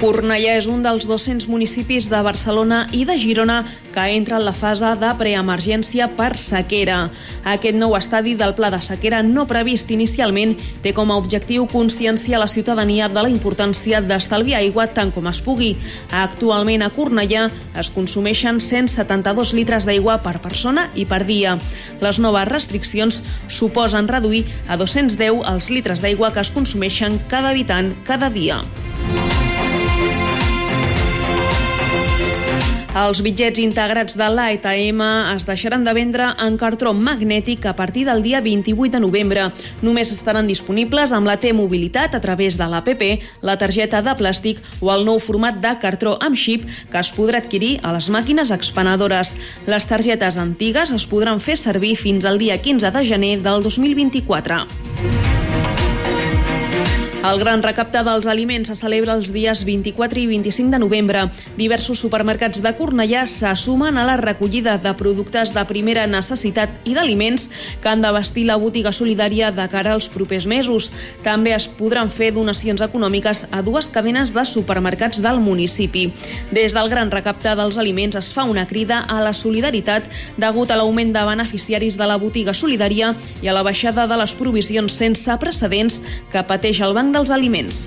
Cornellà és un dels 200 municipis de Barcelona i de Girona que entra en la fase de preemergència per sequera. Aquest nou estadi del pla de sequera no previst inicialment té com a objectiu conscienciar la ciutadania de la importància d'estalviar aigua tant com es pugui. Actualment a Cornellà es consumeixen 172 litres d'aigua per persona i per dia. Les noves restriccions suposen reduir a 210 els litres d'aigua que es consumeixen cada habitant cada dia. Els bitllets integrats de l'AETM es deixaran de vendre en cartró magnètic a partir del dia 28 de novembre. Només estaran disponibles amb la T-Mobilitat a través de l'APP, la targeta de plàstic o el nou format de cartró amb xip que es podrà adquirir a les màquines expenedores. Les targetes antigues es podran fer servir fins al dia 15 de gener del 2024. El gran recapte dels aliments se celebra els dies 24 i 25 de novembre. Diversos supermercats de Cornellà se sumen a la recollida de productes de primera necessitat i d'aliments que han de vestir la botiga solidària de cara als propers mesos. També es podran fer donacions econòmiques a dues cadenes de supermercats del municipi. Des del gran recapte dels aliments es fa una crida a la solidaritat degut a l'augment de beneficiaris de la botiga solidària i a la baixada de les provisions sense precedents que pateix el Banc dels Aliments.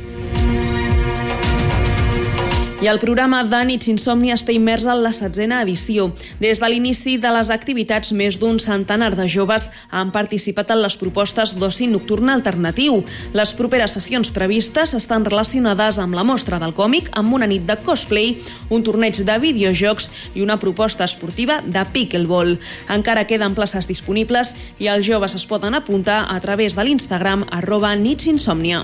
I el programa de Nits Insomni està immers en la setzena edició. Des de l'inici de les activitats, més d'un centenar de joves han participat en les propostes d'oci nocturn alternatiu. Les properes sessions previstes estan relacionades amb la mostra del còmic, amb una nit de cosplay, un torneig de videojocs i una proposta esportiva de pickleball. Encara queden places disponibles i els joves es poden apuntar a través de l'Instagram arroba nitsinsomnia.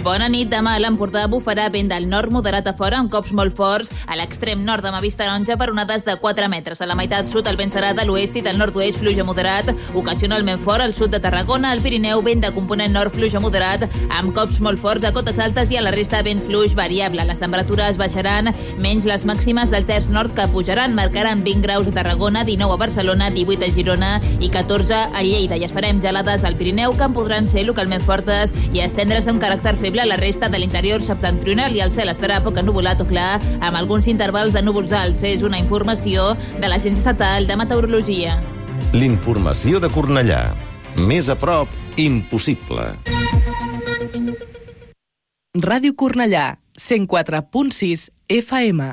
Bona nit. Demà a l'Empordà bufarà vent del nord moderat a fora amb cops molt forts a l'extrem nord amb vista taronja per onades de 4 metres. A la meitat sud el vent serà de l'oest i del nord-oest fluix a moderat, ocasionalment fort al sud de Tarragona, al Pirineu vent de component nord fluix a moderat amb cops molt forts a cotes altes i a la resta vent fluix variable. Les temperatures baixaran menys les màximes del terç nord que pujaran, marcaran 20 graus a Tarragona, 19 a Barcelona, 18 a Girona i 14 a Lleida. I esperem gelades al Pirineu que en podran ser localment fortes i estendre's amb caràcter feble a la resta de l'interior septentrional i el cel estarà poc ennuvolat o clar amb alguns intervals de núvols alts. És una informació de l'Agència Estatal de Meteorologia. L'informació de Cornellà. Més a prop, impossible. Ràdio Cornellà, 104.6 FM.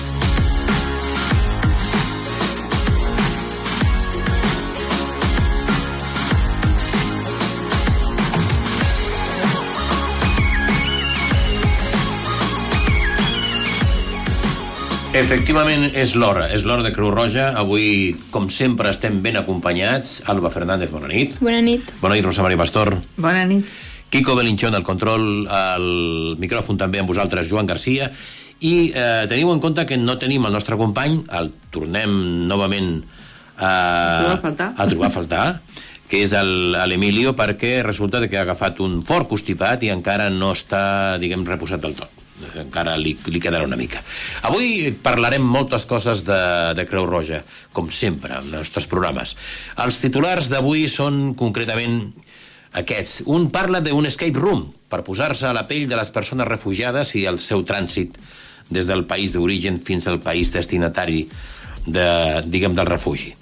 Efectivament, és l'hora, és l'hora de Creu Roja. Avui, com sempre, estem ben acompanyats. Alba Fernández, bona nit. Bona nit. Bona nit, Rosa Maria Pastor. Bona nit. Kiko Belinchón, al control, al micròfon també amb vosaltres, Joan Garcia. I eh, teniu en compte que no tenim el nostre company, el tornem novament eh, trobar a faltar. a trobar a faltar que és l'Emilio, perquè resulta que ha agafat un fort constipat i encara no està, diguem, reposat del tot encara li, li quedarà una mica. Avui parlarem moltes coses de, de Creu Roja, com sempre, en els nostres programes. Els titulars d'avui són concretament aquests. Un parla d'un escape room per posar-se a la pell de les persones refugiades i el seu trànsit des del país d'origen fins al país destinatari de, diguem, del refugi.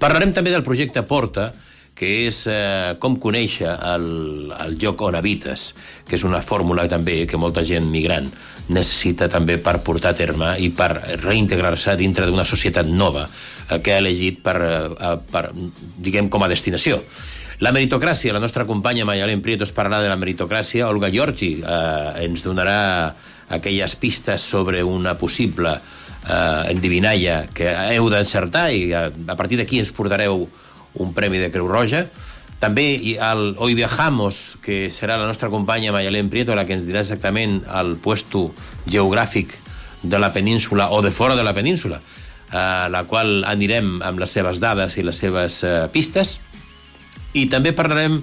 Parlarem també del projecte Porta, que és eh, com conèixer el, el lloc on habites, que és una fórmula també que molta gent migrant necessita també per portar a terme i per reintegrar-se dintre d'una societat nova eh, que ha elegit per, eh, per, diguem, com a destinació. La meritocràcia, la nostra companya Mayalén Prieto es parlarà de la meritocràcia, Olga Giorgi eh, ens donarà aquelles pistes sobre una possible eh, endivinalla que heu d'encertar i a, a partir d'aquí ens portareu un premi de Creu Roja. També el Hoy Viajamos, que serà la nostra companya Mayalén Prieto, la que ens dirà exactament el puesto geogràfic de la península o de fora de la península, a la qual anirem amb les seves dades i les seves uh, pistes. I també parlarem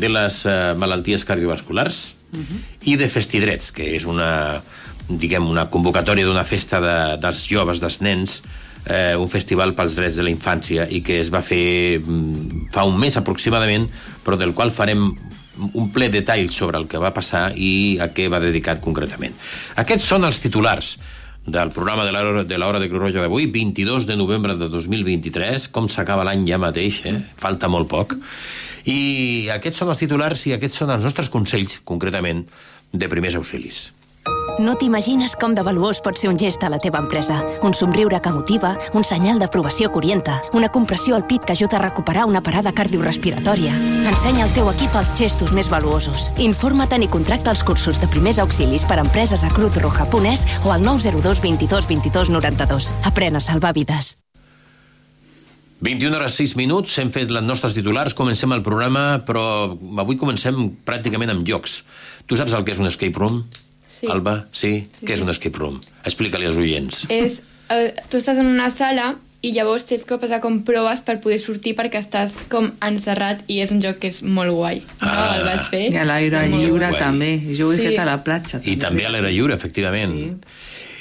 de les uh, malalties cardiovasculars uh -huh. i de festidrets, que és una, diguem, una convocatòria d'una festa de, dels joves, dels nens, eh, un festival pels drets de la infància i que es va fer mm, fa un mes aproximadament, però del qual farem un ple detall sobre el que va passar i a què va dedicat concretament. Aquests són els titulars del programa de l'hora de, de Creu Roja d'avui, 22 de novembre de 2023, com s'acaba l'any ja mateix, eh? falta molt poc. I aquests són els titulars i aquests són els nostres consells, concretament, de primers auxilis. No t'imagines com de valuós pot ser un gest a la teva empresa. Un somriure que motiva, un senyal d'aprovació que orienta, una compressió al pit que ajuda a recuperar una parada cardiorrespiratòria. Ensenya al teu equip els gestos més valuosos. Informa't i contracta els cursos de primers auxilis per a empreses a Cruz Roja Punès o al 902 22 22 92. Aprèn a salvar vides. 21 hores 6 minuts, hem fet les nostres titulars, comencem el programa, però avui comencem pràcticament amb jocs. Tu saps el que és un escape room? Sí. Alba, sí? Sí, Què és un escape room? Explica-li als oients. És, eh, tu estàs en una sala i llavors tens que passar com proves per poder sortir perquè estàs com encerrat i és un joc que és molt guai. No? Ah. El vaig fer. I a l'aire lliure guai. també. Jo ho he Sí. fet a la platja. I també a l'aire lliure, efectivament.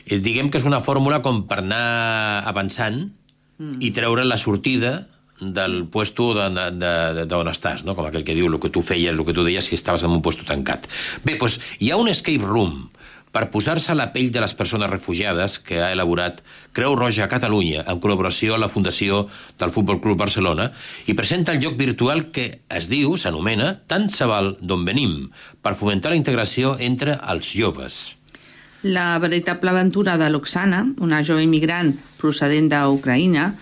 Sí. Diguem que és una fórmula com per anar avançant mm. i treure la sortida del puesto d'on de, de, de, estàs, no? com aquell que diu el que tu feies, el que tu deies si estaves en un puesto tancat. Bé, doncs hi ha un escape room per posar-se a la pell de les persones refugiades que ha elaborat Creu Roja a Catalunya en col·laboració amb la Fundació del Futbol Club Barcelona i presenta el lloc virtual que es diu, s'anomena, Tant se val d'on venim, per fomentar la integració entre els joves. La veritable aventura de l'Oxana, una jove immigrant procedent d'Ucraïna,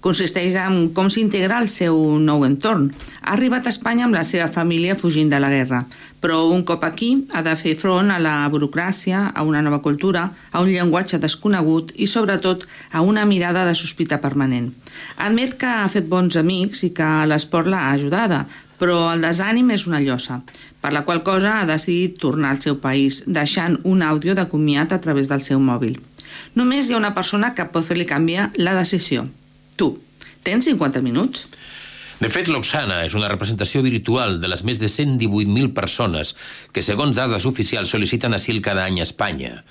consisteix en com s'integra al seu nou entorn. Ha arribat a Espanya amb la seva família fugint de la guerra, però un cop aquí ha de fer front a la burocràcia, a una nova cultura, a un llenguatge desconegut i, sobretot, a una mirada de sospita permanent. Admet que ha fet bons amics i que l'esport l'ha ajudada, però el desànim és una llosa, per la qual cosa ha decidit tornar al seu país, deixant un àudio de comiat a través del seu mòbil. Només hi ha una persona que pot fer-li canviar la decisió. Tu, tens 50 minuts? De fet, l'Oxana és una representació virtual de les més de 118.000 persones que, segons dades oficials, sol·liciten asil cada any a Espanya.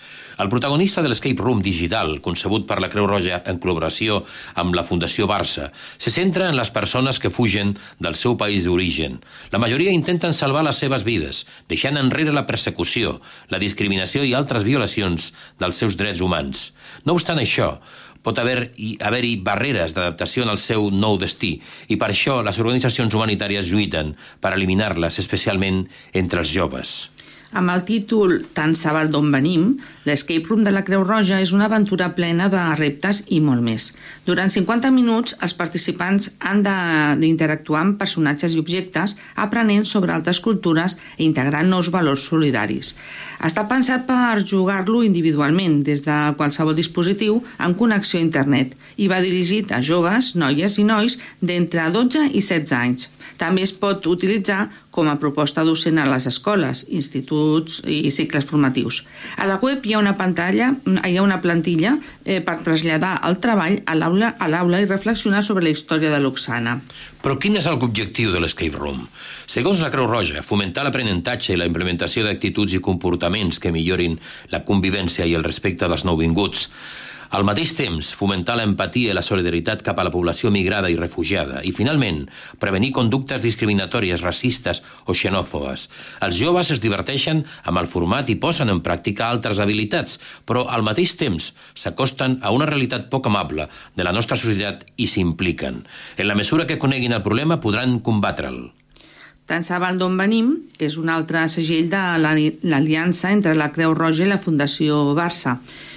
El protagonista de l'Escape Room digital, concebut per la Creu Roja en col·laboració amb la Fundació Barça, se centra en les persones que fugen del seu país d'origen. La majoria intenten salvar les seves vides, deixant enrere la persecució, la discriminació i altres violacions dels seus drets humans. No obstant això, pot haver-hi haver barreres d'adaptació en el seu nou destí i per això les organitzacions humanitàries lluiten per eliminar-les, especialment entre els joves. Amb el títol Tant se val d'on venim, l'Escape Room de la Creu Roja és una aventura plena de reptes i molt més. Durant 50 minuts, els participants han d'interactuar amb personatges i objectes, aprenent sobre altres cultures i integrant nous valors solidaris. Està pensat per jugar-lo individualment, des de qualsevol dispositiu amb connexió a internet, i va dirigit a joves, noies i nois d'entre 12 i 16 anys. També es pot utilitzar com a proposta docent a les escoles, instituts i cicles formatius. A la web hi ha una pantalla, hi ha una plantilla eh, per traslladar el treball a l'aula a l'aula i reflexionar sobre la història de l'Oxana. Però quin és l'objectiu de l'Escape Room? Segons la Creu Roja, fomentar l'aprenentatge i la implementació d'actituds i comportaments que millorin la convivència i el respecte dels nouvinguts. Al mateix temps, fomentar l'empatia i la solidaritat cap a la població migrada i refugiada. I, finalment, prevenir conductes discriminatòries, racistes o xenòfobes. Els joves es diverteixen amb el format i posen en pràctica altres habilitats, però al mateix temps s'acosten a una realitat poc amable de la nostra societat i s'impliquen. En la mesura que coneguin el problema, podran combatre'l. Tant Sabal d'on venim, que és un altre segell de l'aliança entre la Creu Roja i la Fundació Barça,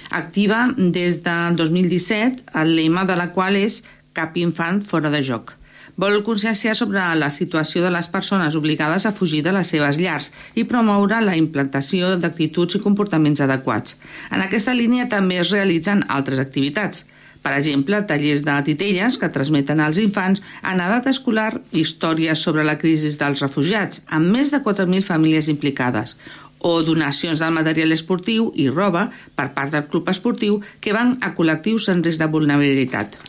activa des del 2017, el lema de la qual és Cap infant fora de joc. Vol conscienciar sobre la situació de les persones obligades a fugir de les seves llars i promoure la implantació d'actituds i comportaments adequats. En aquesta línia també es realitzen altres activitats – per exemple, tallers de titelles que transmeten als infants en edat escolar històries sobre la crisi dels refugiats, amb més de 4.000 famílies implicades, o donacions del material esportiu i roba per part del club esportiu que van a col·lectius en risc de vulnerabilitat.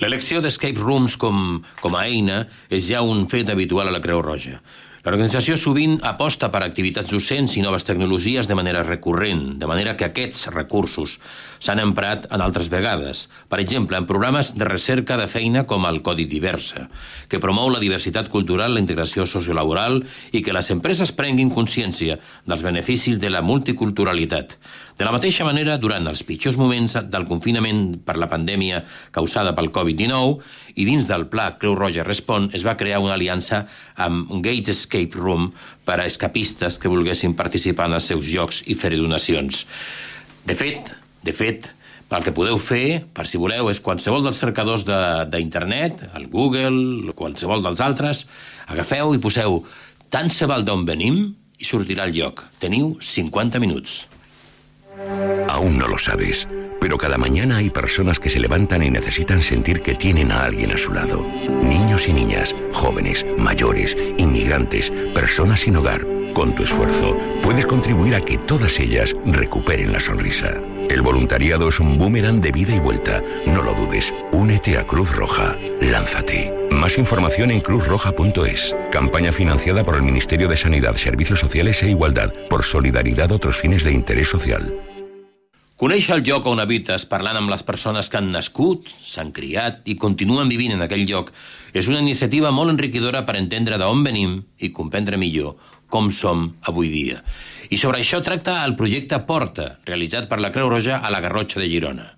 L'elecció d'escape rooms com, com a eina és ja un fet habitual a la Creu Roja. L'organització sovint aposta per activitats docents i noves tecnologies de manera recurrent, de manera que aquests recursos s'han emprat en altres vegades. Per exemple, en programes de recerca de feina com el Codi Diversa, que promou la diversitat cultural, la integració sociolaboral i que les empreses prenguin consciència dels beneficis de la multiculturalitat. De la mateixa manera, durant els pitjors moments del confinament per la pandèmia causada pel Covid-19 i dins del pla Creu Roja Respon es va crear una aliança amb Gates Escape Room per a escapistes que volguessin participar en els seus jocs i fer donacions. De fet, de fet, el que podeu fer, per si voleu, és qualsevol dels cercadors d'internet, el Google, qualsevol dels altres, agafeu i poseu tant se val d'on venim i sortirà el lloc. Teniu 50 minuts. Aún no lo sabes, pero cada mañana hay personas que se levantan y necesitan sentir que tienen a alguien a su lado. Niños y niñas, jóvenes, mayores, inmigrantes, personas sin hogar. Con tu esfuerzo puedes contribuir a que todas ellas recuperen la sonrisa. El voluntariado es un boomerang de vida y vuelta. No lo dudes. Únete a Cruz Roja. Lánzate. Más información en cruzroja.es. Campaña financiada por el Ministerio de Sanidad, Servicios Sociales e Igualdad por solidaridad a otros fines de interés social. Conèixer el lloc on habites parlant amb les persones que han nascut, s'han criat i continuen vivint en aquell lloc és una iniciativa molt enriquidora per entendre d'on venim i comprendre millor com som avui dia. I sobre això tracta el projecte Porta, realitzat per la Creu Roja a la Garrotxa de Girona.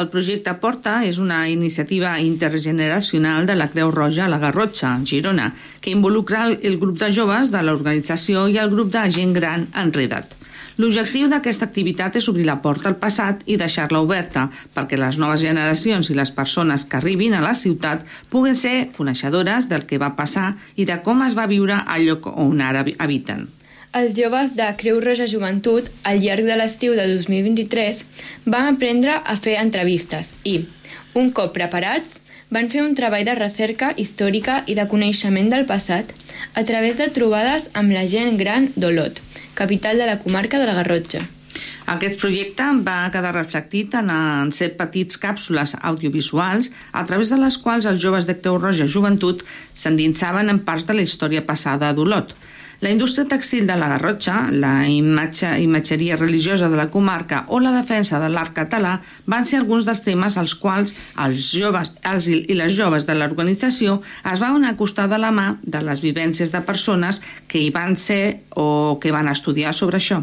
El projecte Porta és una iniciativa intergeneracional de la Creu Roja a la Garrotxa, Girona, que involucra el grup de joves de l'organització i el grup de gent gran enredat. L'objectiu d'aquesta activitat és obrir la porta al passat i deixar-la oberta perquè les noves generacions i les persones que arribin a la ciutat puguen ser coneixedores del que va passar i de com es va viure al lloc on ara habiten. Els joves de Creu Roja Joventut, al llarg de l'estiu de 2023, van aprendre a fer entrevistes i, un cop preparats, van fer un treball de recerca històrica i de coneixement del passat a través de trobades amb la gent gran d'Olot, capital de la comarca de la Garrotxa. Aquest projecte va quedar reflectit en, en set petits càpsules audiovisuals a través de les quals els joves de Creu Roja Joventut s'endinsaven en parts de la història passada d'Olot. La indústria textil de la Garrotxa, la imatge, imatgeria religiosa de la comarca o la defensa de l'art català van ser alguns dels temes als quals els joves els i les joves de l'organització es van acostar de la mà de les vivències de persones que hi van ser o que van estudiar sobre això.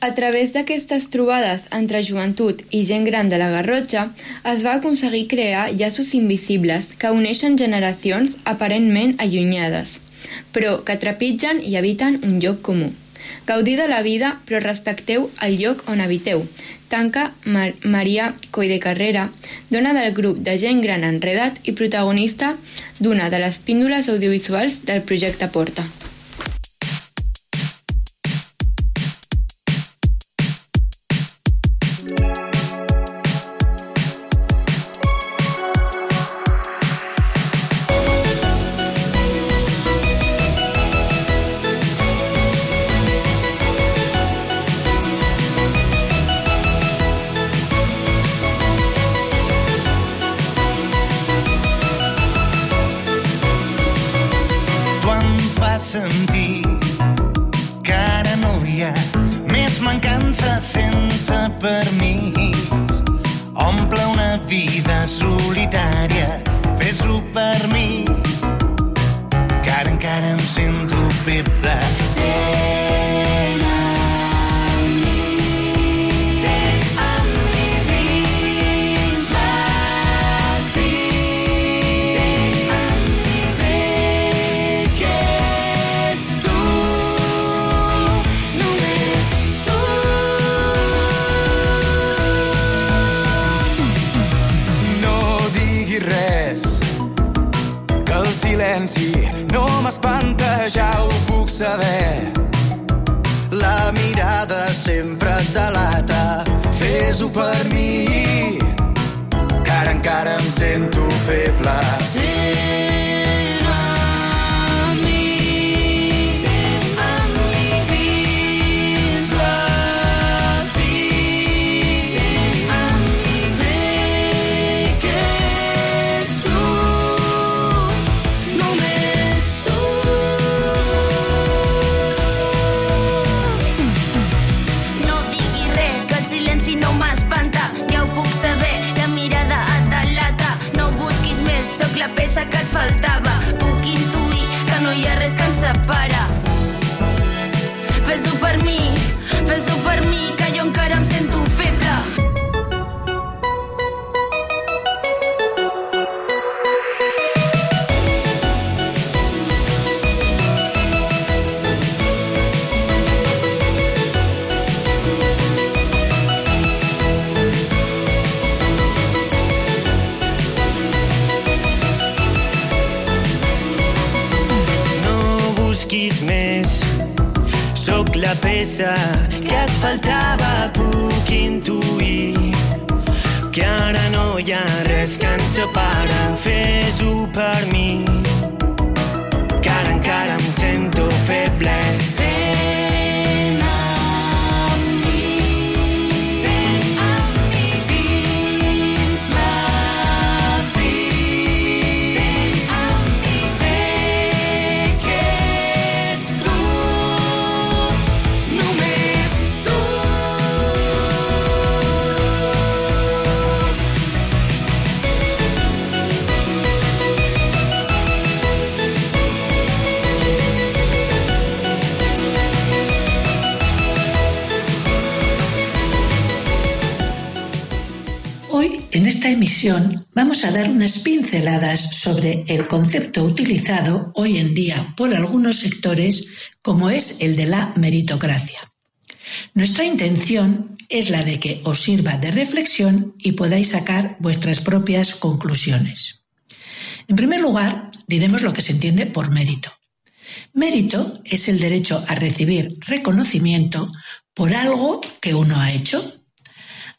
A través d'aquestes trobades entre joventut i gent gran de la Garrotxa es va aconseguir crear llaços invisibles que uneixen generacions aparentment allunyades però que trepitgen i habiten un lloc comú. Gaudir de la vida, però respecteu el lloc on habiteu. Tanca Mar Maria Coi de Carrera, dona del grup de gent gran enredat i protagonista d'una de les píndoles audiovisuals del projecte Porta. Fes-ho per mi, que ara encara em sento feble. Sent par vamos a dar unas pinceladas sobre el concepto utilizado hoy en día por algunos sectores, como es el de la meritocracia. Nuestra intención es la de que os sirva de reflexión y podáis sacar vuestras propias conclusiones. En primer lugar, diremos lo que se entiende por mérito. Mérito es el derecho a recibir reconocimiento por algo que uno ha hecho.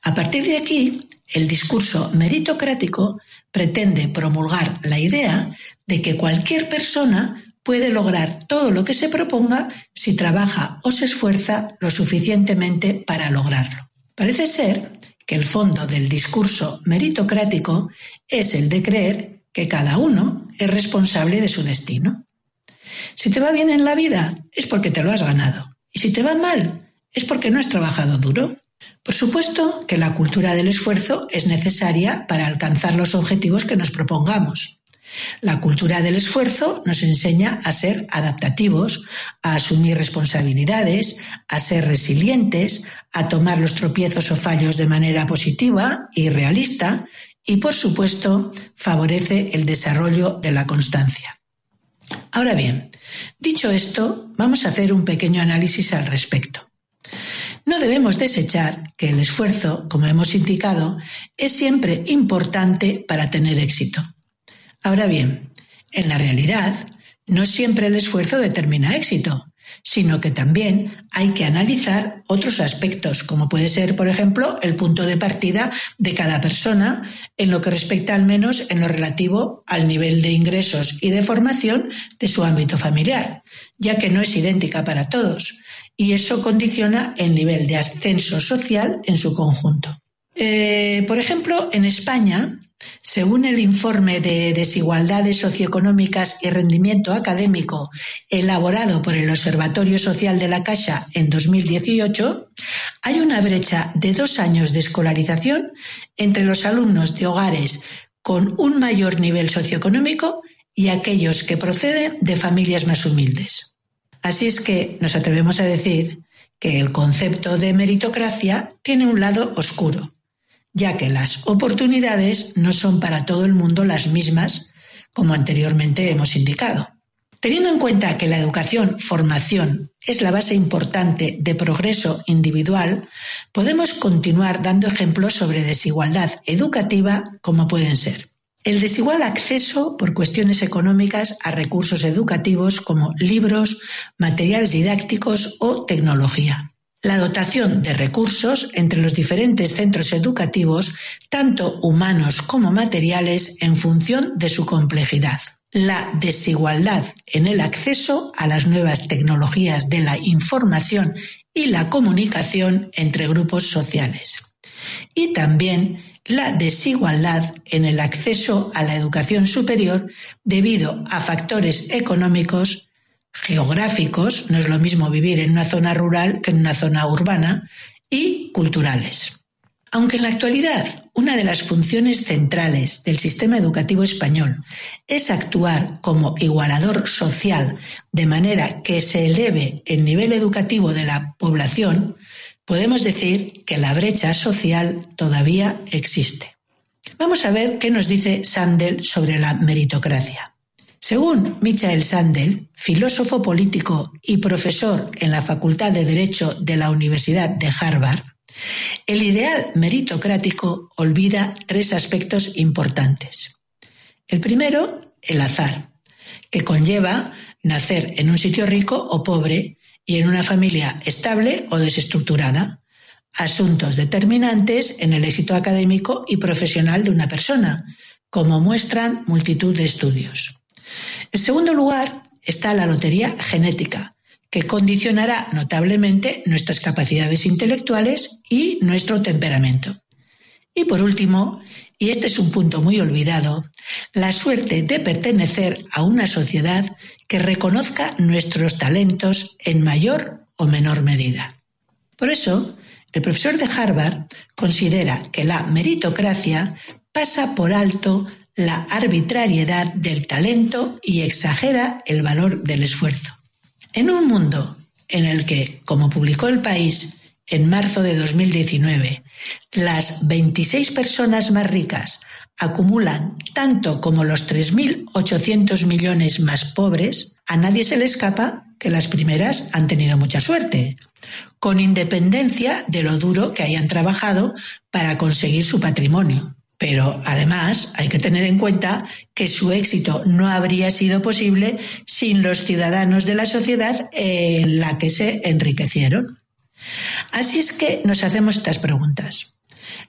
A partir de aquí, el discurso meritocrático pretende promulgar la idea de que cualquier persona puede lograr todo lo que se proponga si trabaja o se esfuerza lo suficientemente para lograrlo. Parece ser que el fondo del discurso meritocrático es el de creer que cada uno es responsable de su destino. Si te va bien en la vida es porque te lo has ganado y si te va mal es porque no has trabajado duro. Por supuesto que la cultura del esfuerzo es necesaria para alcanzar los objetivos que nos propongamos. La cultura del esfuerzo nos enseña a ser adaptativos, a asumir responsabilidades, a ser resilientes, a tomar los tropiezos o fallos de manera positiva y realista y, por supuesto, favorece el desarrollo de la constancia. Ahora bien, dicho esto, vamos a hacer un pequeño análisis al respecto. No debemos desechar que el esfuerzo, como hemos indicado, es siempre importante para tener éxito. Ahora bien, en la realidad, no siempre el esfuerzo determina éxito, sino que también hay que analizar otros aspectos, como puede ser, por ejemplo, el punto de partida de cada persona en lo que respecta al menos en lo relativo al nivel de ingresos y de formación de su ámbito familiar, ya que no es idéntica para todos, y eso condiciona el nivel de ascenso social en su conjunto. Eh, por ejemplo, en España, según el informe de desigualdades socioeconómicas y rendimiento académico elaborado por el Observatorio Social de la Caixa en 2018, hay una brecha de dos años de escolarización entre los alumnos de hogares con un mayor nivel socioeconómico y aquellos que proceden de familias más humildes. Así es que nos atrevemos a decir que el concepto de meritocracia tiene un lado oscuro, ya que las oportunidades no son para todo el mundo las mismas, como anteriormente hemos indicado. Teniendo en cuenta que la educación, formación, es la base importante de progreso individual, podemos continuar dando ejemplos sobre desigualdad educativa como pueden ser. El desigual acceso por cuestiones económicas a recursos educativos como libros, materiales didácticos o tecnología la dotación de recursos entre los diferentes centros educativos, tanto humanos como materiales, en función de su complejidad. La desigualdad en el acceso a las nuevas tecnologías de la información y la comunicación entre grupos sociales. Y también la desigualdad en el acceso a la educación superior debido a factores económicos, geográficos, no es lo mismo vivir en una zona rural que en una zona urbana, y culturales. Aunque en la actualidad una de las funciones centrales del sistema educativo español es actuar como igualador social de manera que se eleve el nivel educativo de la población, podemos decir que la brecha social todavía existe. Vamos a ver qué nos dice Sandel sobre la meritocracia. Según Michael Sandel, filósofo político y profesor en la Facultad de Derecho de la Universidad de Harvard, el ideal meritocrático olvida tres aspectos importantes. El primero, el azar, que conlleva nacer en un sitio rico o pobre y en una familia estable o desestructurada, asuntos determinantes en el éxito académico y profesional de una persona, como muestran multitud de estudios. En segundo lugar está la lotería genética, que condicionará notablemente nuestras capacidades intelectuales y nuestro temperamento. Y por último, y este es un punto muy olvidado, la suerte de pertenecer a una sociedad que reconozca nuestros talentos en mayor o menor medida. Por eso, el profesor de Harvard considera que la meritocracia pasa por alto la arbitrariedad del talento y exagera el valor del esfuerzo. En un mundo en el que, como publicó el país en marzo de 2019, las 26 personas más ricas acumulan tanto como los 3.800 millones más pobres, a nadie se le escapa que las primeras han tenido mucha suerte, con independencia de lo duro que hayan trabajado para conseguir su patrimonio. Pero además hay que tener en cuenta que su éxito no habría sido posible sin los ciudadanos de la sociedad en la que se enriquecieron. Así es que nos hacemos estas preguntas.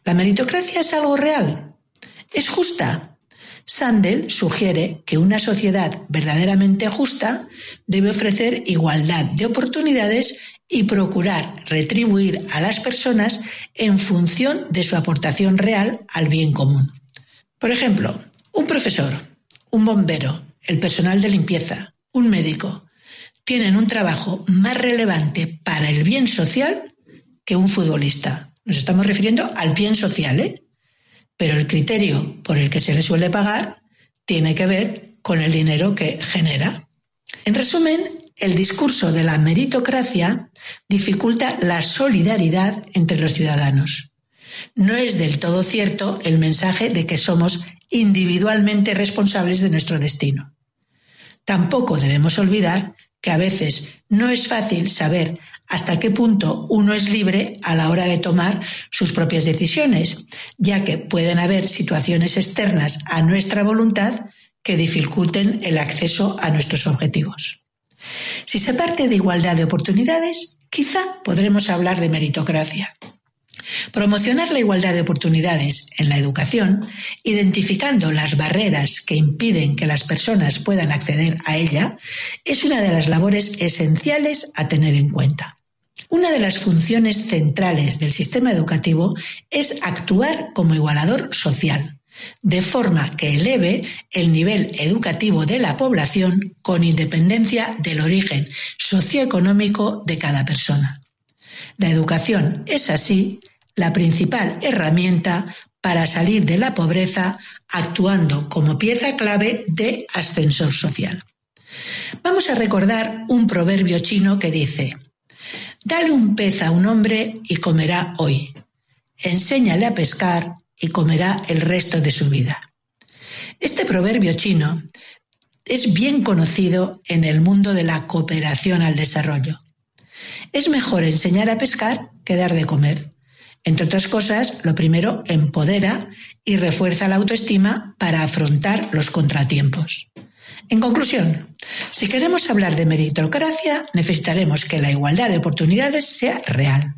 ¿La meritocracia es algo real? ¿Es justa? Sandel sugiere que una sociedad verdaderamente justa debe ofrecer igualdad de oportunidades y procurar retribuir a las personas en función de su aportación real al bien común. Por ejemplo, un profesor, un bombero, el personal de limpieza, un médico, tienen un trabajo más relevante para el bien social que un futbolista. Nos estamos refiriendo al bien social, ¿eh? Pero el criterio por el que se le suele pagar tiene que ver con el dinero que genera. En resumen, el discurso de la meritocracia dificulta la solidaridad entre los ciudadanos. No es del todo cierto el mensaje de que somos individualmente responsables de nuestro destino. Tampoco debemos olvidar que a veces no es fácil saber hasta qué punto uno es libre a la hora de tomar sus propias decisiones, ya que pueden haber situaciones externas a nuestra voluntad que dificulten el acceso a nuestros objetivos. Si se parte de igualdad de oportunidades, quizá podremos hablar de meritocracia. Promocionar la igualdad de oportunidades en la educación, identificando las barreras que impiden que las personas puedan acceder a ella, es una de las labores esenciales a tener en cuenta. Una de las funciones centrales del sistema educativo es actuar como igualador social, de forma que eleve el nivel educativo de la población con independencia del origen socioeconómico de cada persona. La educación es así la principal herramienta para salir de la pobreza actuando como pieza clave de ascensor social. Vamos a recordar un proverbio chino que dice, Dale un pez a un hombre y comerá hoy. Enséñale a pescar y comerá el resto de su vida. Este proverbio chino es bien conocido en el mundo de la cooperación al desarrollo. Es mejor enseñar a pescar que dar de comer. Entre otras cosas, lo primero empodera y refuerza la autoestima para afrontar los contratiempos. En conclusión, si queremos hablar de meritocracia, necesitaremos que la igualdad de oportunidades sea real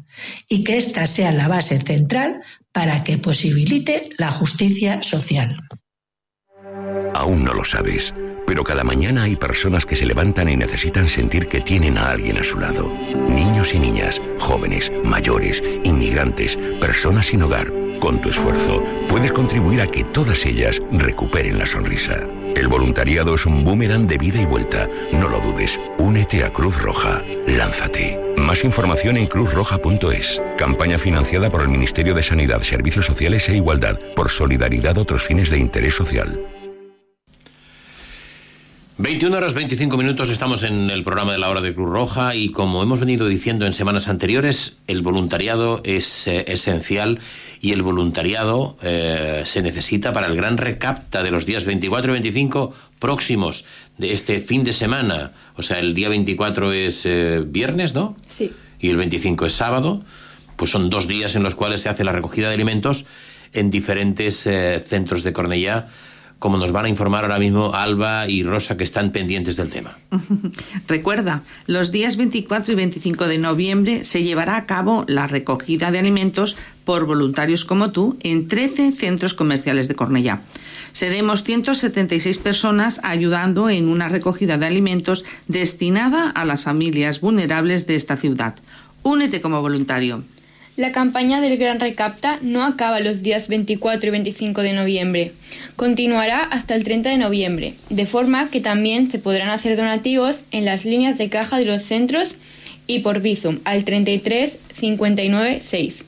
y que ésta sea la base central para que posibilite la justicia social. Aún no lo sabes, pero cada mañana hay personas que se levantan y necesitan sentir que tienen a alguien a su lado. Niños y niñas, jóvenes, mayores, inmigrantes, personas sin hogar. Con tu esfuerzo puedes contribuir a que todas ellas recuperen la sonrisa. El voluntariado es un boomerang de vida y vuelta. No lo dudes. Únete a Cruz Roja. Lánzate. Más información en cruzroja.es. Campaña financiada por el Ministerio de Sanidad, Servicios Sociales e Igualdad por solidaridad otros fines de interés social. 21 horas 25 minutos estamos en el programa de la hora de Cruz Roja y como hemos venido diciendo en semanas anteriores, el voluntariado es eh, esencial y el voluntariado eh, se necesita para el gran recapta de los días 24 y 25 próximos de este fin de semana. O sea, el día 24 es eh, viernes, ¿no? Sí. Y el 25 es sábado. Pues son dos días en los cuales se hace la recogida de alimentos en diferentes centros de Cornellá como nos van a informar ahora mismo Alba y Rosa, que están pendientes del tema. Recuerda, los días 24 y 25 de noviembre se llevará a cabo la recogida de alimentos por voluntarios como tú en 13 centros comerciales de Cornellá. Seremos 176 personas ayudando en una recogida de alimentos destinada a las familias vulnerables de esta ciudad. Únete como voluntario. La campaña del Gran Recapta no acaba los días 24 y 25 de noviembre. Continuará hasta el 30 de noviembre, de forma que también se podrán hacer donativos en las líneas de caja de los centros y por Bizum al 33 59 6.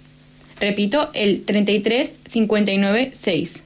Repito, el 33 59 6.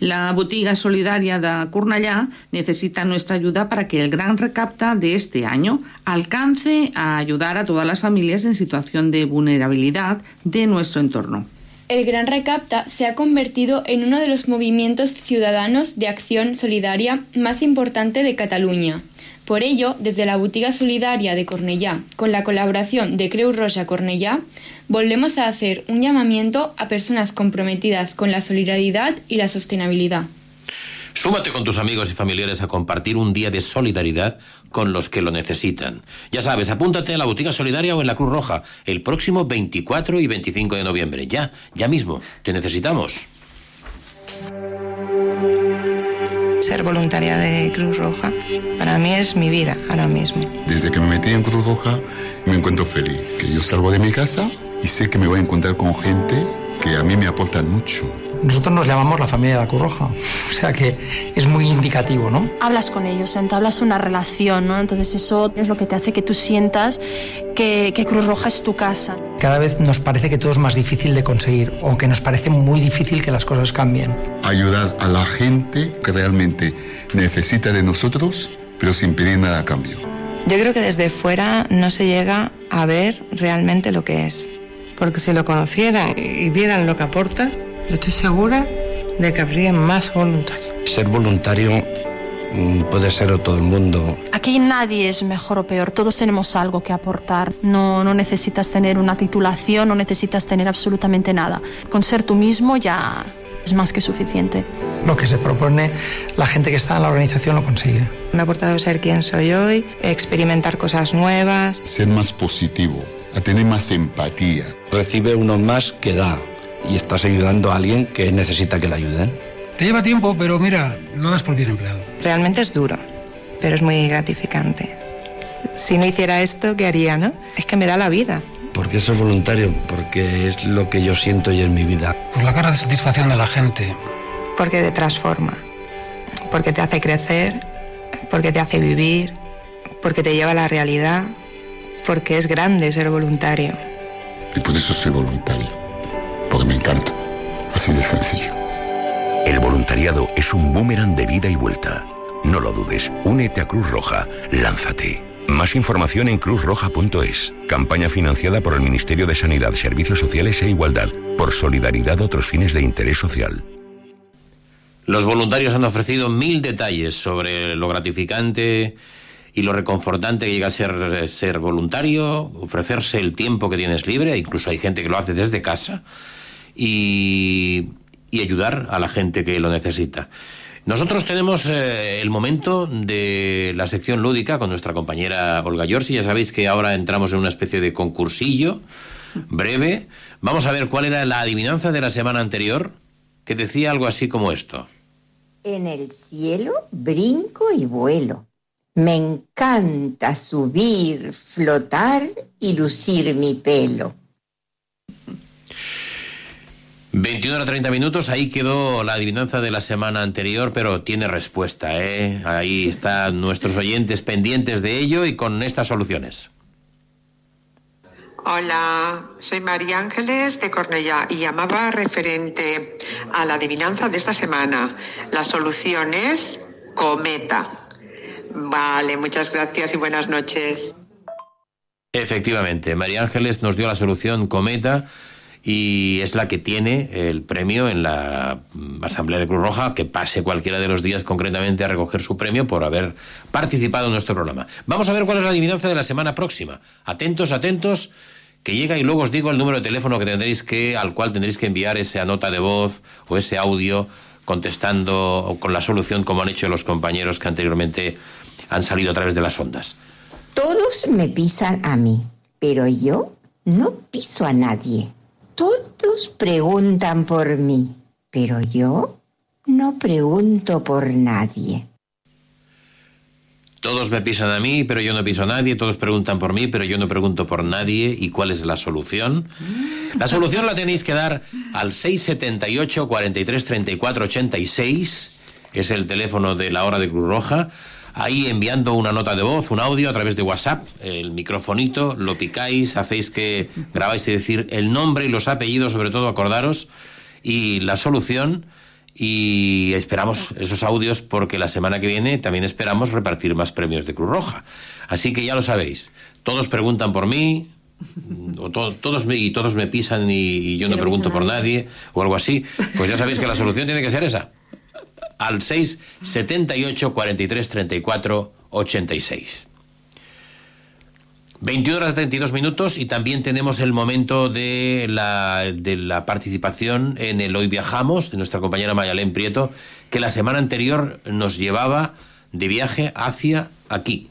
La botiga solidaria de Cornellà necesita nuestra ayuda para que el gran recapta de este año alcance a ayudar a todas las familias en situación de vulnerabilidad de nuestro entorno. El Gran Recapta se ha convertido en uno de los movimientos ciudadanos de acción solidaria más importante de Cataluña. Por ello, desde la Botiga Solidaria de Cornellá, con la colaboración de Creu Roja Cornellá, volvemos a hacer un llamamiento a personas comprometidas con la solidaridad y la sostenibilidad. Súmate con tus amigos y familiares a compartir un día de solidaridad con los que lo necesitan. Ya sabes, apúntate en la Botiga Solidaria o en la Cruz Roja el próximo 24 y 25 de noviembre. Ya, ya mismo. Te necesitamos. Ser voluntaria de Cruz Roja para mí es mi vida ahora mismo. Desde que me metí en Cruz Roja me encuentro feliz, que yo salgo de mi casa y sé que me voy a encontrar con gente que a mí me aporta mucho. Nosotros nos llamamos la familia de la Cruz Roja, o sea que es muy indicativo, ¿no? Hablas con ellos, entablas una relación, ¿no? Entonces eso es lo que te hace que tú sientas que, que Cruz Roja es tu casa. Cada vez nos parece que todo es más difícil de conseguir o que nos parece muy difícil que las cosas cambien. Ayudar a la gente que realmente necesita de nosotros, pero sin pedir nada a cambio. Yo creo que desde fuera no se llega a ver realmente lo que es. Porque si lo conocieran y vieran lo que aporta, yo estoy segura de que habría más voluntarios. Ser voluntario mm, puede ser todo el mundo. Aquí nadie es mejor o peor, todos tenemos algo que aportar. No, no necesitas tener una titulación, no necesitas tener absolutamente nada. Con ser tú mismo ya es más que suficiente. Lo que se propone la gente que está en la organización lo consigue. Me ha aportado ser quien soy hoy, experimentar cosas nuevas. Ser más positivo, a tener más empatía. Recibe uno más que da y estás ayudando a alguien que necesita que le ayuden. Te lleva tiempo, pero mira, lo das por bien empleado. Realmente es duro, pero es muy gratificante. Si no hiciera esto, ¿qué haría, no? Es que me da la vida. ¿Por qué ser voluntario? Porque es lo que yo siento y en mi vida. Por la cara de satisfacción de la gente. Porque te transforma, porque te hace crecer, porque te hace vivir, porque te lleva a la realidad, porque es grande ser voluntario. Y por eso soy voluntario, porque me encanta. Así de sencillo. El voluntariado es un boomerang de vida y vuelta. No lo dudes, únete a Cruz Roja, lánzate. Más información en cruzroja.es. Campaña financiada por el Ministerio de Sanidad, Servicios Sociales e Igualdad, por solidaridad a otros fines de interés social. Los voluntarios han ofrecido mil detalles sobre lo gratificante y lo reconfortante que llega a ser ser voluntario, ofrecerse el tiempo que tienes libre, incluso hay gente que lo hace desde casa, y, ayudar a la gente que lo necesita. Nosotros tenemos eh, el momento de la sección lúdica con nuestra compañera Olga Giorgi. Ya sabéis que ahora entramos en una especie de concursillo breve. Vamos a ver cuál era la adivinanza de la semana anterior, que decía algo así como esto. En el cielo brinco y vuelo. Me encanta subir, flotar y lucir mi pelo. 21 a 30 minutos, ahí quedó la adivinanza de la semana anterior, pero tiene respuesta, ¿eh? Ahí están nuestros oyentes pendientes de ello y con estas soluciones. Hola, soy María Ángeles de Cornellá y llamaba referente a la adivinanza de esta semana. La solución es cometa. Vale, muchas gracias y buenas noches. Efectivamente, María Ángeles nos dio la solución cometa y es la que tiene el premio en la Asamblea de Cruz Roja, que pase cualquiera de los días concretamente a recoger su premio por haber participado en nuestro programa. Vamos a ver cuál es la adivinanza de la semana próxima. Atentos, atentos, que llega y luego os digo el número de teléfono que tendréis que, al cual tendréis que enviar esa nota de voz o ese audio contestando con la solución como han hecho los compañeros que anteriormente han salido a través de las ondas. Todos me pisan a mí, pero yo no piso a nadie. Todos preguntan por mí, pero yo no pregunto por nadie. Todos me pisan a mí, pero yo no piso a nadie. Todos preguntan por mí, pero yo no pregunto por nadie. ¿Y cuál es la solución? La solución la tenéis que dar al 678 43 34 86. Es el teléfono de la hora de Cruz Roja. Ahí enviando una nota de voz, un audio a través de WhatsApp, el microfonito, lo picáis, hacéis que grabáis y decir el nombre y los apellidos, sobre todo acordaros, y la solución. Y esperamos esos audios porque la semana que viene también esperamos repartir más premios de Cruz Roja. Así que ya lo sabéis. Todos preguntan por mí, o to- todos me, y todos me pisan y, y yo no pregunto por nadie. nadie, o algo así. Pues ya sabéis que la solución tiene que ser esa. Al 6 78 43 34 86. 21 horas 32 minutos y también tenemos el momento de la, de la participación en el Hoy Viajamos de nuestra compañera Mayalén Prieto, que la semana anterior nos llevaba de viaje hacia aquí.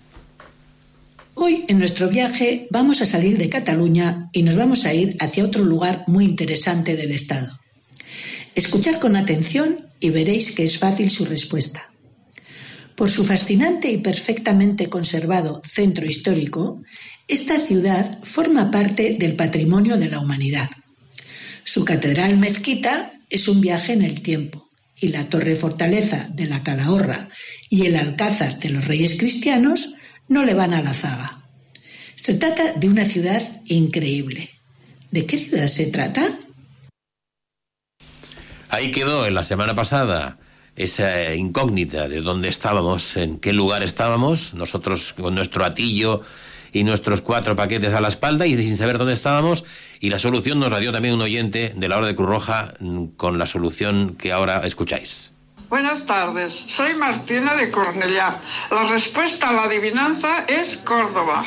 Hoy en nuestro viaje vamos a salir de Cataluña y nos vamos a ir hacia otro lugar muy interesante del Estado. Escuchad con atención y veréis que es fácil su respuesta. Por su fascinante y perfectamente conservado centro histórico, esta ciudad forma parte del patrimonio de la humanidad. Su catedral mezquita es un viaje en el tiempo y la torre fortaleza de la Calahorra y el alcázar de los reyes cristianos no le van a la zaga. Se trata de una ciudad increíble. ¿De qué ciudad se trata? Ahí quedó en la semana pasada esa incógnita de dónde estábamos, en qué lugar estábamos, nosotros con nuestro atillo y nuestros cuatro paquetes a la espalda y sin saber dónde estábamos, y la solución nos la dio también un oyente de la hora de Cruz Roja mm, con la solución que ahora escucháis. Buenas tardes, soy Martina de Cornellá. La respuesta a la adivinanza es Córdoba.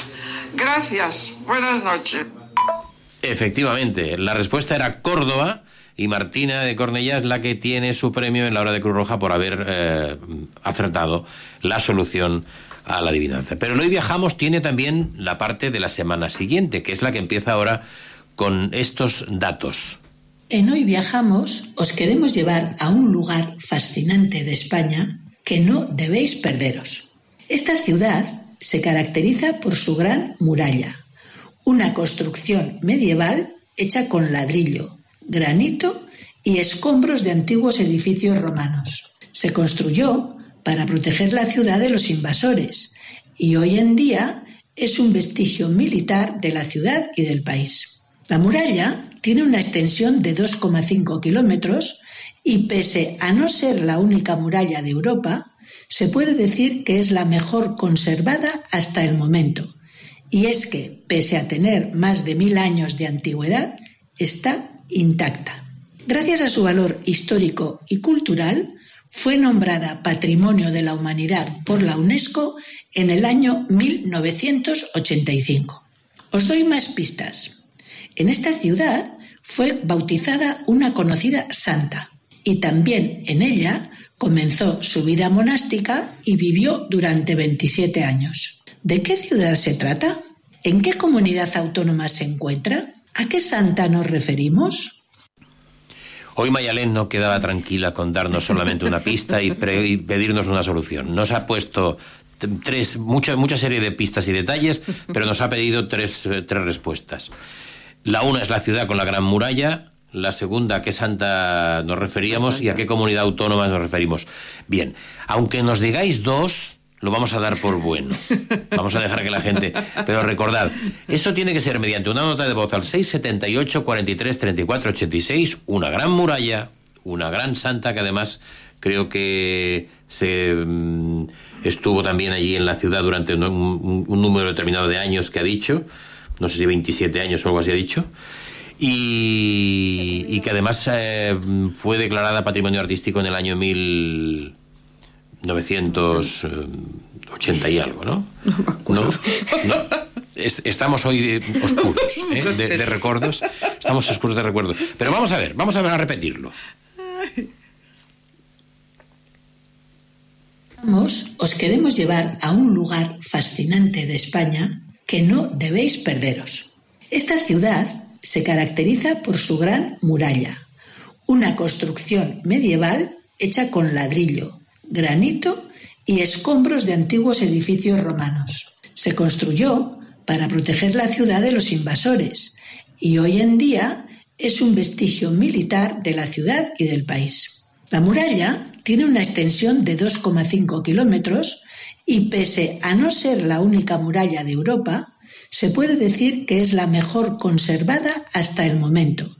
Gracias, buenas noches. Efectivamente, la respuesta era Córdoba y Martina de Cornellá es la que tiene su premio en la hora de Cruz Roja por haber eh, acertado la solución a la adivinanza. Pero hoy viajamos tiene también la parte de la semana siguiente, que es la que empieza ahora con estos datos. En Hoy Viajamos os queremos llevar a un lugar fascinante de España que no debéis perderos. Esta ciudad se caracteriza por su gran muralla, una construcción medieval hecha con ladrillo, granito y escombros de antiguos edificios romanos. Se construyó para proteger la ciudad de los invasores y hoy en día es un vestigio militar de la ciudad y del país. La muralla tiene una extensión de 2,5 kilómetros y pese a no ser la única muralla de Europa, se puede decir que es la mejor conservada hasta el momento. Y es que, pese a tener más de mil años de antigüedad, está intacta. Gracias a su valor histórico y cultural, fue nombrada Patrimonio de la Humanidad por la UNESCO en el año 1985. Os doy más pistas. En esta ciudad fue bautizada una conocida santa y también en ella comenzó su vida monástica y vivió durante 27 años. ¿De qué ciudad se trata? ¿En qué comunidad autónoma se encuentra? ¿A qué santa nos referimos? Hoy Mayalén no quedaba tranquila con darnos solamente una pista y, pedirnos una solución. Nos ha puesto tres, mucha, mucha serie de pistas y detalles, pero nos ha pedido tres, eh, tres respuestas. La una es la ciudad con la gran muralla, la segunda a qué santa nos referíamos y a qué comunidad autónoma nos referimos. Bien, aunque nos digáis dos, lo vamos a dar por bueno. Vamos a dejar que la gente... Pero recordad, eso tiene que ser mediante una nota de voz al 678 43 34 86, una gran muralla, una gran santa que además creo que se mm, estuvo también allí en la ciudad durante un, número determinado de años que ha dicho, no sé si 27 años o algo así ha dicho, y, que además eh, fue declarada Patrimonio Artístico en el año 1980 y algo, ¿no? No, no. Es- estamos hoy oscuros ¿eh? de, de recuerdos, estamos oscuros de recuerdos. Pero vamos a ver, vamos a ver a repetirlo. Vamos, os queremos llevar a un lugar fascinante de España que no debéis perderos. Esta ciudad se caracteriza por su gran muralla, una construcción medieval hecha con ladrillo, granito y escombros de antiguos edificios romanos. Se construyó para proteger la ciudad de los invasores y hoy en día es un vestigio militar de la ciudad y del país. La muralla tiene una extensión de 2,5 kilómetros y pese a no ser la única muralla de Europa, se puede decir que es la mejor conservada hasta el momento.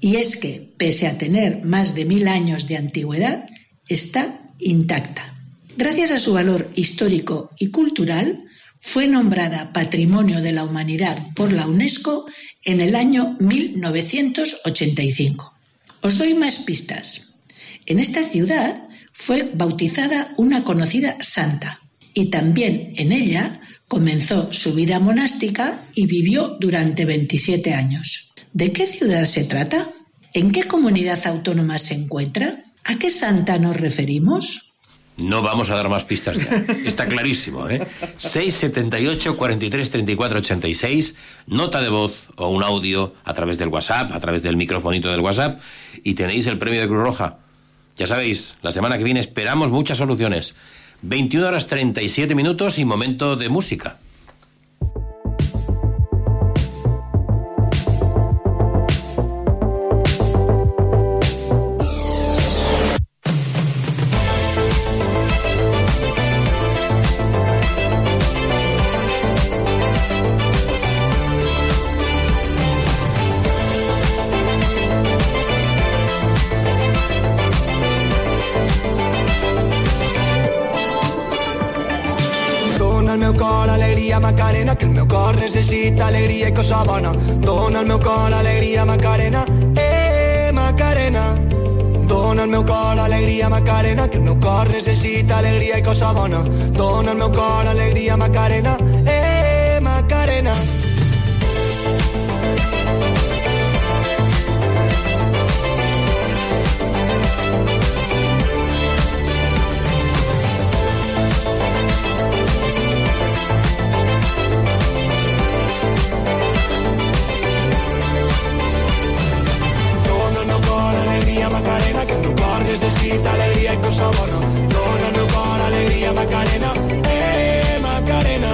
Y es que, pese a tener más de mil años de antigüedad, está intacta. Gracias a su valor histórico y cultural, fue nombrada Patrimonio de la Humanidad por la UNESCO en el año 1985. Os doy más pistas. En esta ciudad fue bautizada una conocida santa y también en ella comenzó su vida monástica y vivió durante 27 años. ¿De qué ciudad se trata? ¿En qué comunidad autónoma se encuentra? ¿A qué santa nos referimos? No vamos a dar más pistas ya. Está clarísimo, ¿eh? 678 43 34 86, nota de voz o un audio a través del WhatsApp, a través del microfonito del WhatsApp, y tenéis el premio de Cruz Roja. Ya sabéis, la semana que viene esperamos muchas soluciones. 21 horas 37 minutos y momento de música. necessita alegria i cosa bona. Dona al meu cor alegria, Macarena, eh, Macarena. Dona al meu cor alegria, Macarena, que el meu cor necessita alegria i cosa bona. Dona al meu cor alegria, Macarena, eh, Macarena. Necessita alegria i cosa bona. Meu cor alegria, Macarena, eh, Macarena.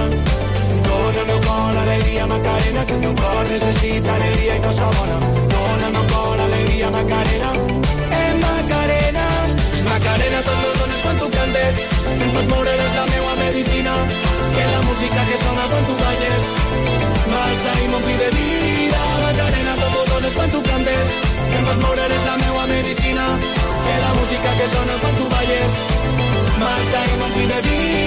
Meu cor alegria, Macarena, que el meu cor necessita alegria i cosa bona. Meu cor alegria, Macarena, eh, Macarena. Macarena, tot dones quan tu cantes, em fas moure és la meua medicina, que la música que sona quan tu balles, m'alça i m'ompli de vida. with the beat.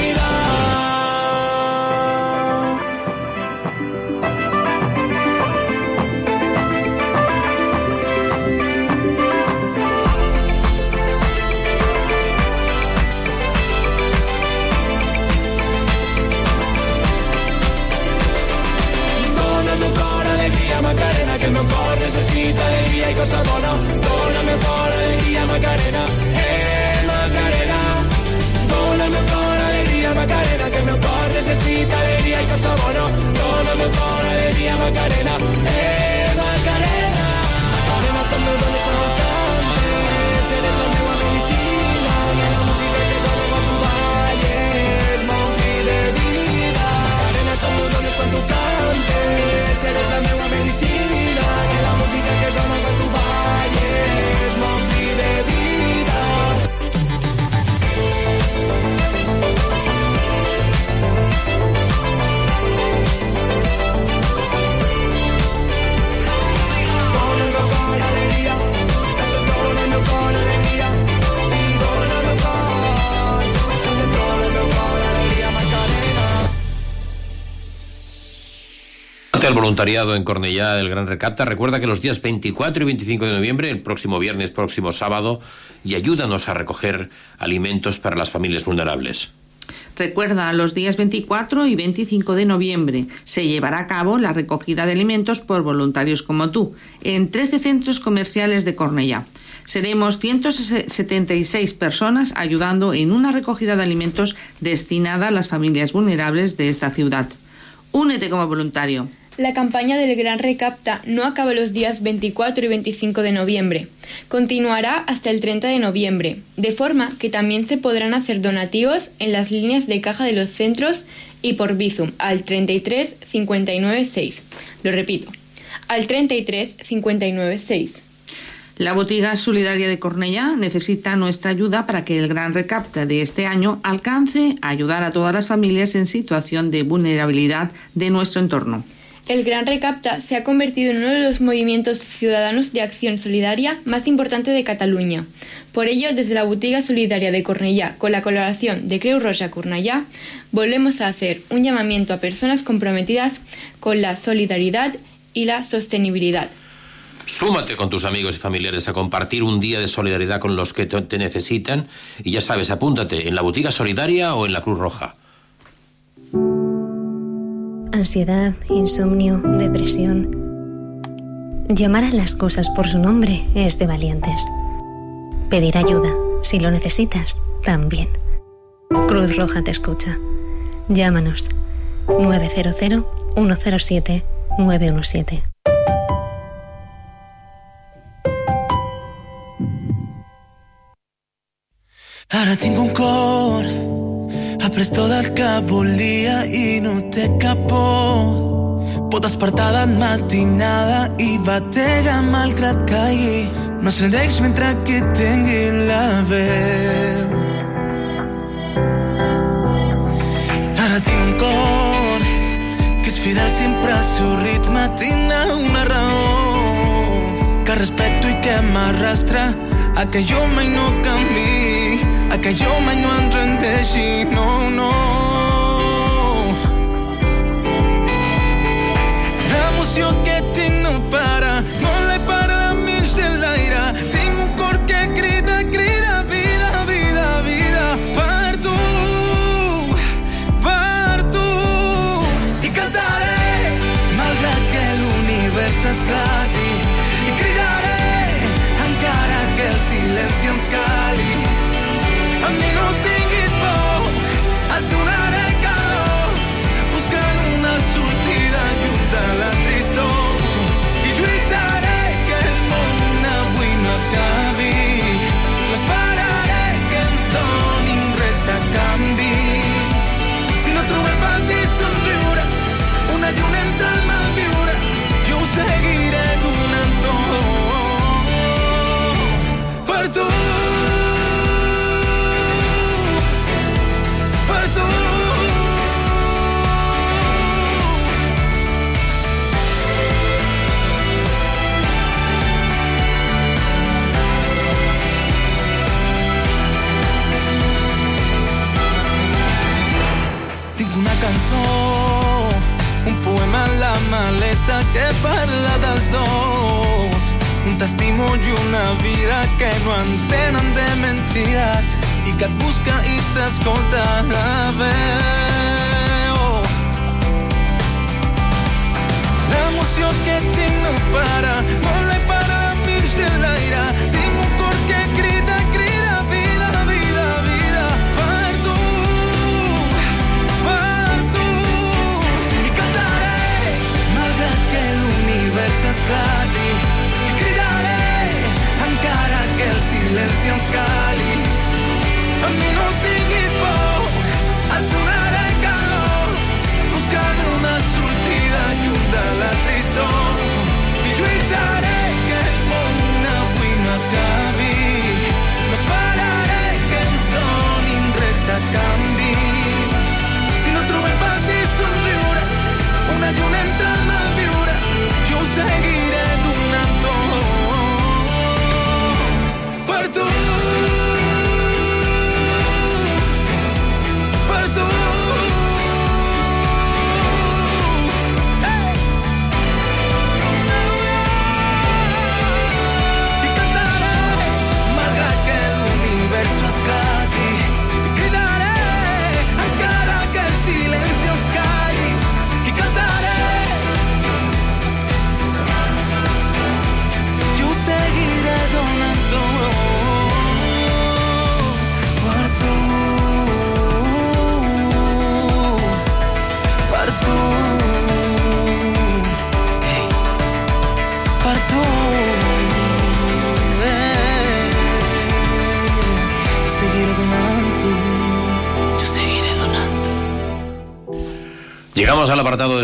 Alegria i cosa bona. Dona al meu cor alegria, Macarena, eh, Macarena. Macarena, també dones quan el cantes, eres la meva medicina, que la música que sona quan tu balles m'ompli de vida. Macarena, també dones quan tu cantes, eres la meva medicina, El voluntariado en Cornellá del Gran Recapta, recuerda que los días 24 y 25 de noviembre, el próximo viernes, próximo sábado, y ayúdanos a recoger alimentos para las familias vulnerables. Recuerda, los días 24 y 25 de noviembre se llevará a cabo la recogida de alimentos por voluntarios como tú en 13 centros comerciales de Cornellá. Seremos 176 personas ayudando en una recogida de alimentos destinada a las familias vulnerables de esta ciudad. Únete como voluntario. La campaña del Gran Recapta no acaba los días 24 y 25 de noviembre. Continuará hasta el 30 de noviembre, de forma que también se podrán hacer donativos en las líneas de caja de los centros y por Bizum al 33 59 6. Lo repito, al 33 59 6. La Botiga Solidaria de Cornellá necesita nuestra ayuda para que el gran recapta de este año alcance a ayudar a todas las familias en situación de vulnerabilidad de nuestro entorno. El Gran Recapta se ha convertido en uno de los movimientos ciudadanos de acción solidaria más importante de Cataluña. Por ello, desde la Botiga Solidaria de Cornellá, con la colaboración de Creu Roja Cornellá, volvemos a hacer un llamamiento a personas comprometidas con la solidaridad y la sostenibilidad. Súmate con tus amigos y familiares a compartir un día de solidaridad con los que te necesitan y ya sabes, apúntate en la Botiga Solidaria o en la Cruz Roja. Ansiedad, insomnio, depresión. Llamar a las cosas por su nombre es de valientes. Pedir ayuda, si lo necesitas, también. Cruz Roja te escucha. Llámanos 900-107-917. Ara tinc un cor a presto del que volia i no té cap por. Pot despertar de matinada i batega malgrat caigui. No es rendeix mentre que tingui la veu. Ara tinc un cor que és fidel sempre al seu ritme. Tinc una raó que respeto i que m'arrastra a que jo mai no canvi, a que jo mai no em rendeixi, no, no. L'emoció que un poema a la maleta que parla dels dos. Un testimoni i una vida que no entenen de mentides i que et busca i t'escolta a veu. L'emoció que tinc no para.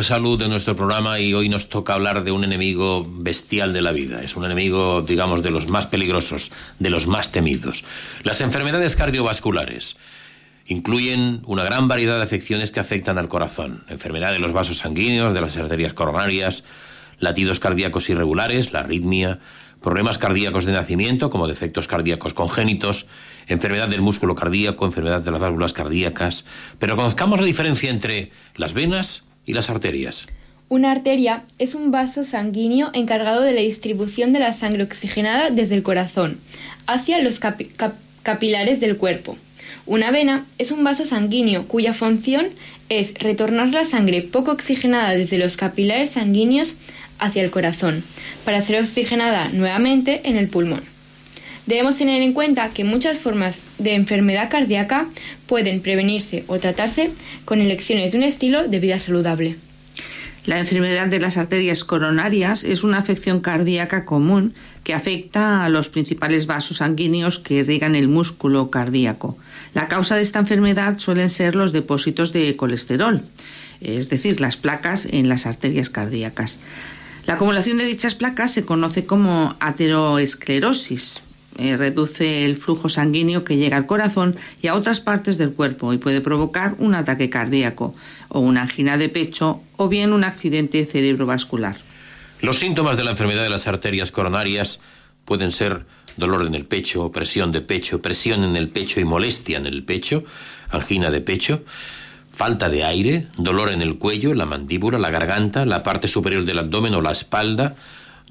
Salud de nuestro programa y hoy nos toca hablar de un enemigo bestial de la vida. Es un enemigo, digamos, de los más peligrosos, de los más temidos. Las enfermedades cardiovasculares incluyen una gran variedad de afecciones que afectan al corazón. Enfermedad de los vasos sanguíneos, de las arterias coronarias, latidos cardíacos irregulares, la arritmia, problemas cardíacos de nacimiento como defectos cardíacos congénitos, enfermedad del músculo cardíaco, enfermedad de las válvulas cardíacas. Pero conozcamos la diferencia entre las venas y las arterias. Una arteria es un vaso sanguíneo encargado de la distribución de la sangre oxigenada desde el corazón hacia los capi- cap- capilares del cuerpo. Una vena es un vaso sanguíneo cuya función es retornar la sangre poco oxigenada desde los capilares sanguíneos hacia el corazón, para ser oxigenada nuevamente en el pulmón. Debemos tener en cuenta que muchas formas de enfermedad cardíaca pueden prevenirse o tratarse con elecciones de un estilo de vida saludable. La enfermedad de las arterias coronarias es una afección cardíaca común que afecta a los principales vasos sanguíneos que irrigan el músculo cardíaco. La causa de esta enfermedad suelen ser los depósitos de colesterol, es decir, las placas en las arterias cardíacas. La acumulación de dichas placas se conoce como ateroesclerosis. Eh, reduce el flujo sanguíneo que llega al corazón y a otras partes del cuerpo y puede provocar un ataque cardíaco o una angina de pecho o bien un accidente cerebrovascular. Los síntomas de la enfermedad de las arterias coronarias pueden ser dolor en el pecho, presión de pecho, presión en el pecho y molestia en el pecho, angina de pecho, falta de aire, dolor en el cuello, la mandíbula, la garganta, la parte superior del abdomen o la espalda,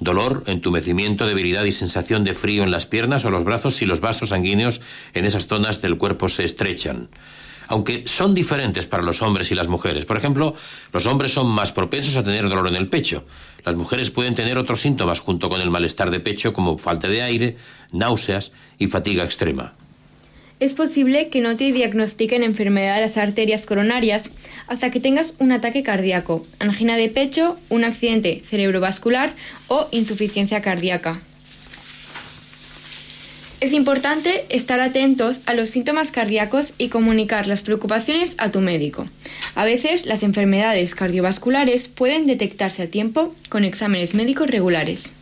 dolor, entumecimiento, debilidad y sensación de frío en las piernas o los brazos si los vasos sanguíneos en esas zonas del cuerpo se estrechan. Aunque son diferentes para los hombres y las mujeres. Por ejemplo, los hombres son más propensos a tener dolor en el pecho. Las mujeres pueden tener otros síntomas junto con el malestar de pecho como falta de aire, náuseas y fatiga extrema. Es posible que no te diagnostiquen enfermedad de las arterias coronarias hasta que tengas un ataque cardíaco, angina de pecho, un accidente cerebrovascular o insuficiencia cardíaca. Es importante estar atentos a los síntomas cardíacos y comunicar las preocupaciones a tu médico. A veces las enfermedades cardiovasculares pueden detectarse a tiempo con exámenes médicos regulares.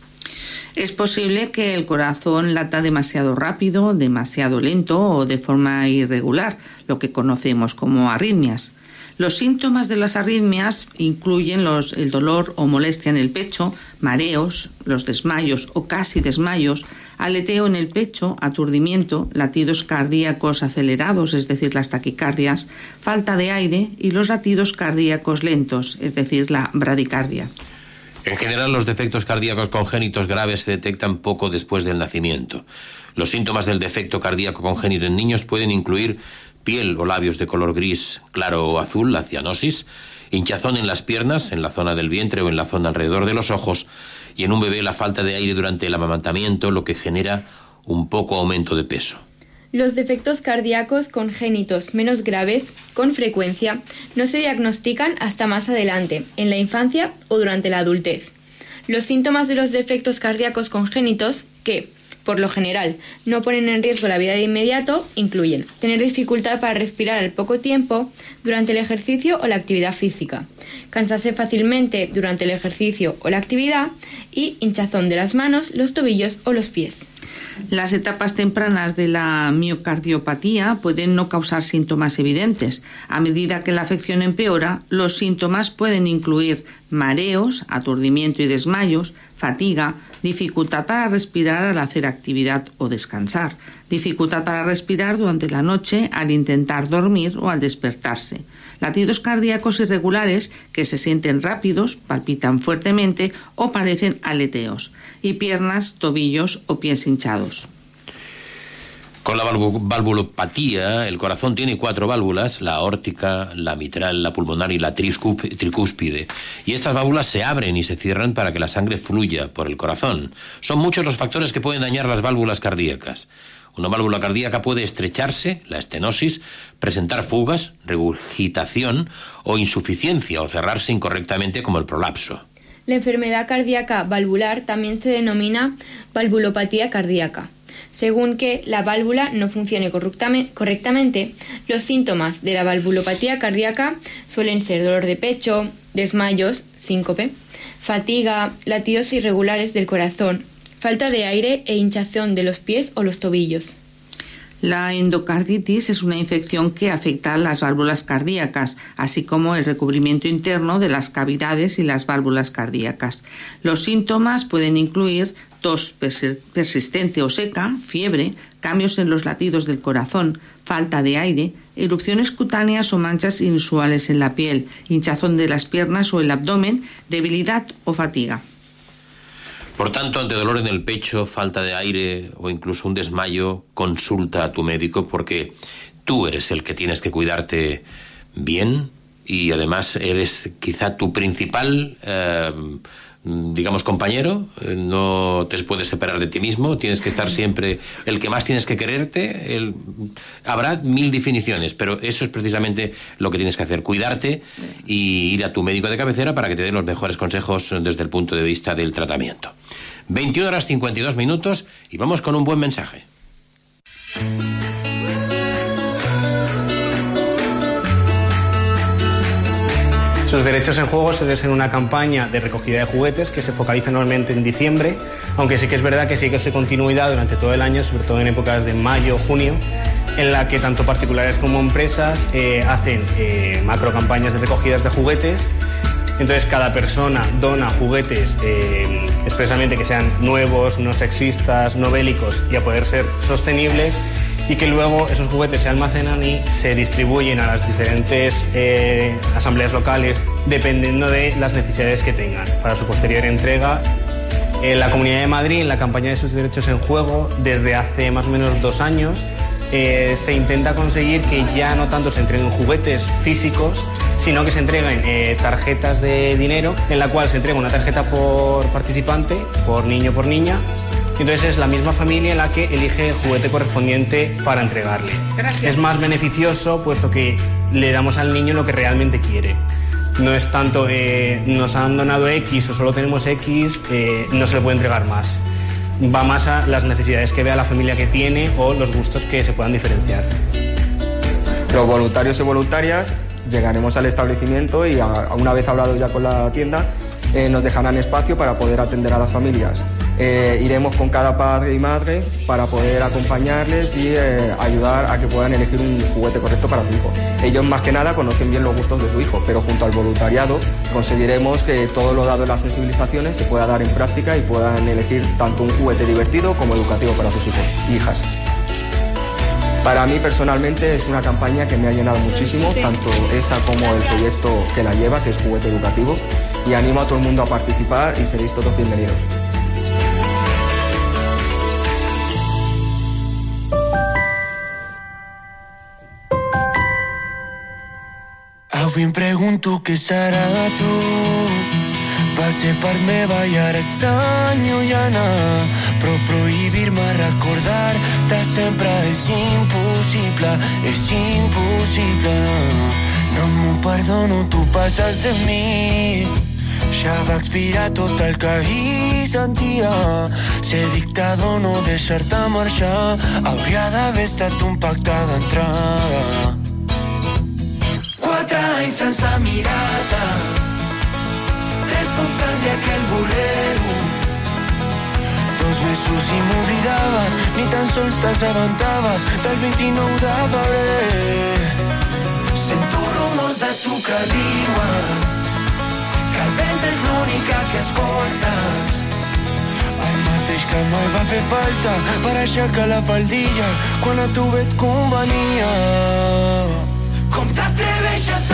Es posible que el corazón lata demasiado rápido, demasiado lento o de forma irregular, lo que conocemos como arritmias. Los síntomas de las arritmias incluyen los, el dolor o molestia en el pecho, mareos, los desmayos o casi desmayos, aleteo en el pecho, aturdimiento, latidos cardíacos acelerados, es decir, las taquicardias, falta de aire y los latidos cardíacos lentos, es decir, la bradicardia. En general, los defectos cardíacos congénitos graves se detectan poco después del nacimiento. Los síntomas del defecto cardíaco congénito en niños pueden incluir piel o labios de color gris claro o azul, la cianosis, hinchazón en las piernas, en la zona del vientre o en la zona alrededor de los ojos, y en un bebé la falta de aire durante el amamantamiento, lo que genera un poco aumento de peso. Los defectos cardíacos congénitos menos graves, con frecuencia, no se diagnostican hasta más adelante, en la infancia o durante la adultez. Los síntomas de los defectos cardíacos congénitos, que, por lo general, no ponen en riesgo la vida de inmediato, incluyen tener dificultad para respirar al poco tiempo durante el ejercicio o la actividad física, cansarse fácilmente durante el ejercicio o la actividad y hinchazón de las manos, los tobillos o los pies. Las etapas tempranas de la miocardiopatía pueden no causar síntomas evidentes. A medida que la afección empeora, los síntomas pueden incluir mareos, aturdimiento y desmayos, fatiga, dificultad para respirar al hacer actividad o descansar, dificultad para respirar durante la noche al intentar dormir o al despertarse, latidos cardíacos irregulares que se sienten rápidos, palpitan fuertemente o parecen aleteos, y piernas, tobillos o pies hinchados. Con la valvu- valvulopatía, el corazón tiene cuatro válvulas, la aórtica, la mitral, la pulmonar y la tricúspide. Y estas válvulas se abren y se cierran para que la sangre fluya por el corazón. Son muchos los factores que pueden dañar las válvulas cardíacas. Una válvula cardíaca puede estrecharse, la estenosis, presentar fugas, regurgitación o insuficiencia o cerrarse incorrectamente como el prolapso. La enfermedad cardíaca valvular también se denomina valvulopatía cardíaca. Según que la válvula no funcione correctame- correctamente, los síntomas de la valvulopatía cardíaca suelen ser dolor de pecho, desmayos, síncope, fatiga, latidos irregulares del corazón, falta de aire e hinchazón de los pies o los tobillos. La endocarditis es una infección que afecta a las válvulas cardíacas, así como el recubrimiento interno de las cavidades y las válvulas cardíacas. Los síntomas pueden incluir tos persi- persistente o seca, fiebre, cambios en los latidos del corazón, falta de aire, erupciones cutáneas o manchas inusuales en la piel, hinchazón de las piernas o el abdomen, debilidad o fatiga. Por tanto, ante dolor en el pecho, falta de aire o incluso un desmayo, consulta a tu médico porque tú eres el que tienes que cuidarte bien y además eres quizá tu principal, eh, digamos, compañero. Eh, No te puedes separar de ti mismo, tienes que estar siempre el que más tienes que quererte. El... Habrá mil definiciones, pero eso es precisamente lo que tienes que hacer, cuidarte y ir a tu médico de cabecera para que te dé los mejores consejos desde el punto de vista del tratamiento. 21 horas 52 minutos y vamos con un buen mensaje. Sus derechos en juego se en una campaña de recogida de juguetes que se focaliza normalmente en diciembre, aunque sí que es verdad que sí que se continuidad durante todo el año, sobre todo en épocas de mayo, junio, en la que tanto particulares como empresas eh, hacen eh, macro campañas de recogidas de juguetes. Entonces cada persona dona juguetes eh, expresamente que sean nuevos, no sexistas, no bélicos y a poder ser sostenibles y que luego esos juguetes se almacenan y se distribuyen a las diferentes eh, asambleas locales dependiendo de las necesidades que tengan para su posterior entrega. En la Comunidad de Madrid, en la campaña de sus derechos en juego, desde hace más o menos dos años, eh, se intenta conseguir que ya no tanto se entreguen juguetes físicos, sino que se entreguen eh, tarjetas de dinero, en la cual se entrega una tarjeta por participante, por niño por niña, entonces es la misma familia la que elige el juguete correspondiente para entregarle. Gracias. Es más beneficioso puesto que le damos al niño lo que realmente quiere. No es tanto, eh, nos han donado X o solo tenemos X, eh, no se le puede entregar más. Va más a las necesidades que vea la familia que tiene o los gustos que se puedan diferenciar. Los voluntarios y voluntarias llegaremos al establecimiento y a- una vez hablado ya con la tienda, eh, nos dejarán espacio para poder atender a las familias. Eh, iremos con cada padre y madre para poder acompañarles y eh, ayudar a que puedan elegir un juguete correcto para su hijo. Ellos más que nada conocen bien los gustos de su hijo, pero junto al voluntariado conseguiremos que todo lo dado en las sensibilizaciones se pueda dar en práctica y puedan elegir tanto un juguete divertido como educativo para sus hijos e hijas. Para mí personalmente es una campaña que me ha llenado muchísimo, tanto esta como el proyecto que la lleva, que es Juguete Educativo, y animo a todo el mundo a participar y seréis todos bienvenidos. Sovint pregunto què serà de tu. Va ser part meva i ara és tan llunyana. Però prohibir-me recordar-te sempre és impossible, és impossible. No m'ho perdono, tu passes de mi. Ja va expirar tot el que ahir sentia. Ser dictador, no deixar-te marxar, hauria d'haver estat un pacte d'entrada. Anys sense tres postals i aquell bolero. Dos mesos i m'oblidaves, ni tan sols t'assabentaves del 29 de febrer. Sento rumors de tu que diuen que el vent és l'única que escoltes. El mateix que mai va fer falta per aixecar la faldilla quan a tu et convenia. Com t'atreveixes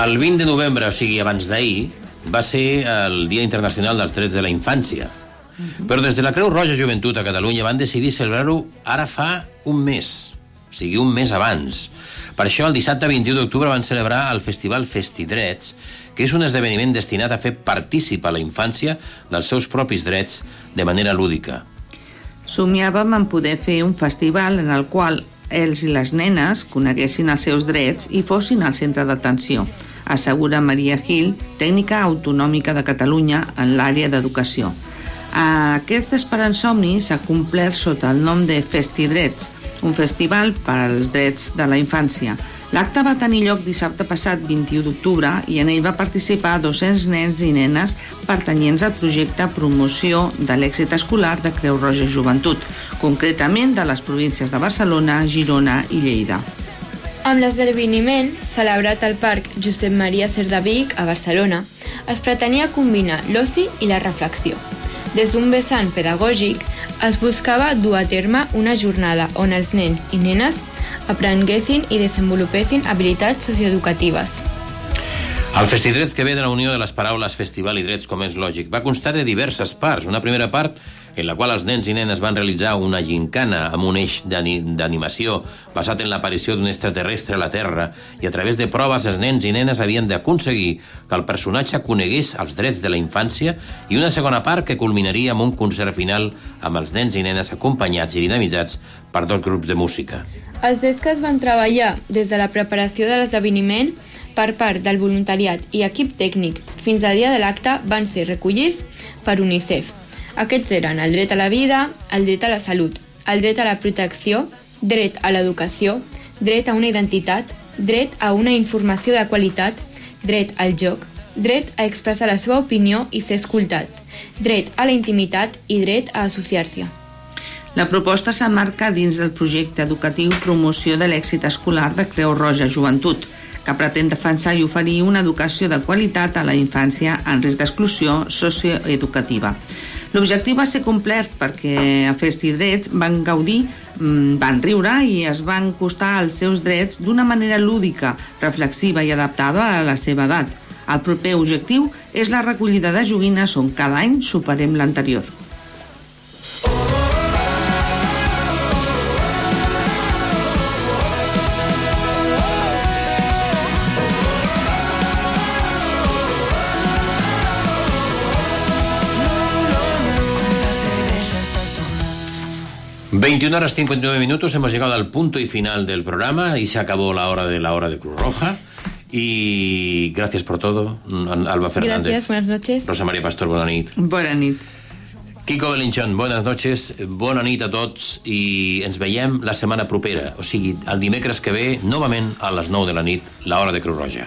El 20 de novembre, o sigui, abans d'ahir, va ser el Dia Internacional dels Drets de la Infància. Però des de la Creu Roja Joventut a Catalunya van decidir celebrar-ho ara fa un mes, o sigui, un mes abans. Per això, el dissabte 21 d'octubre van celebrar el Festival Festidrets, que és un esdeveniment destinat a fer partícipa la infància dels seus propis drets de manera lúdica. Somiàvem en poder fer un festival en el qual els i les nenes coneguessin els seus drets i fossin al centre d'atenció, assegura Maria Gil, tècnica autonòmica de Catalunya en l'àrea d'educació. Aquest esperant somni s'ha complert sota el nom de Festidrets, un festival per als drets de la infància. L'acte va tenir lloc dissabte passat 21 d'octubre i en ell va participar 200 nens i nenes pertanyents al projecte Promoció de l'èxit escolar de Creu Roja Joventut, concretament de les províncies de Barcelona, Girona i Lleida. Amb l'esdeveniment, celebrat al Parc Josep Maria Cerdavic a Barcelona, es pretenia combinar l'oci i la reflexió. Des d'un vessant pedagògic, es buscava dur a terme una jornada on els nens i nenes aprenguessin i desenvolupessin habilitats socioeducatives. El Festidrets, que ve de la unió de les paraules festival i drets, com és lògic, va constar de diverses parts. Una primera part en la qual els nens i nenes van realitzar una gincana amb un eix d'ani- d'animació basat en l'aparició d'un extraterrestre a la Terra i a través de proves els nens i nenes havien d'aconseguir que el personatge conegués els drets de la infància i una segona part que culminaria amb un concert final amb els nens i nenes acompanyats i dinamitzats per dos grups de música. Els drets que es van treballar des de la preparació de l'esdeveniment per part del voluntariat i equip tècnic fins al dia de l'acte van ser recollits per UNICEF. Aquests eren el dret a la vida, el dret a la salut, el dret a la protecció, dret a l'educació, dret a una identitat, dret a una informació de qualitat, dret al joc, dret a expressar la seva opinió i ser escoltats, dret a la intimitat i dret a associar-se. La proposta s'emmarca dins del projecte educatiu Promoció de l'èxit escolar de Creu Roja Joventut, que pretén defensar i oferir una educació de qualitat a la infància en risc d'exclusió socioeducativa. L'objectiu va ser complert perquè a Festidrets van gaudir, mm, van riure i es van costar els seus drets d'una manera lúdica, reflexiva i adaptada a la seva edat. El proper objectiu és la recollida de joguines on cada any superem l'anterior. Tornar. 21 horas 59 minutos, hemos llegado al punto y final del programa y se acabó la hora de la hora de Cruz Roja. Y gracias por todo, Alba Fernández. Gracias, buenas noches. Rosa María Pastor, bona nit. Bona nit. Kiko Belinchón, buenas noches, bona nit a tots i ens veiem la setmana propera, o sigui, el dimecres que ve, novament a les 9 de la nit, la hora de Creu Roja.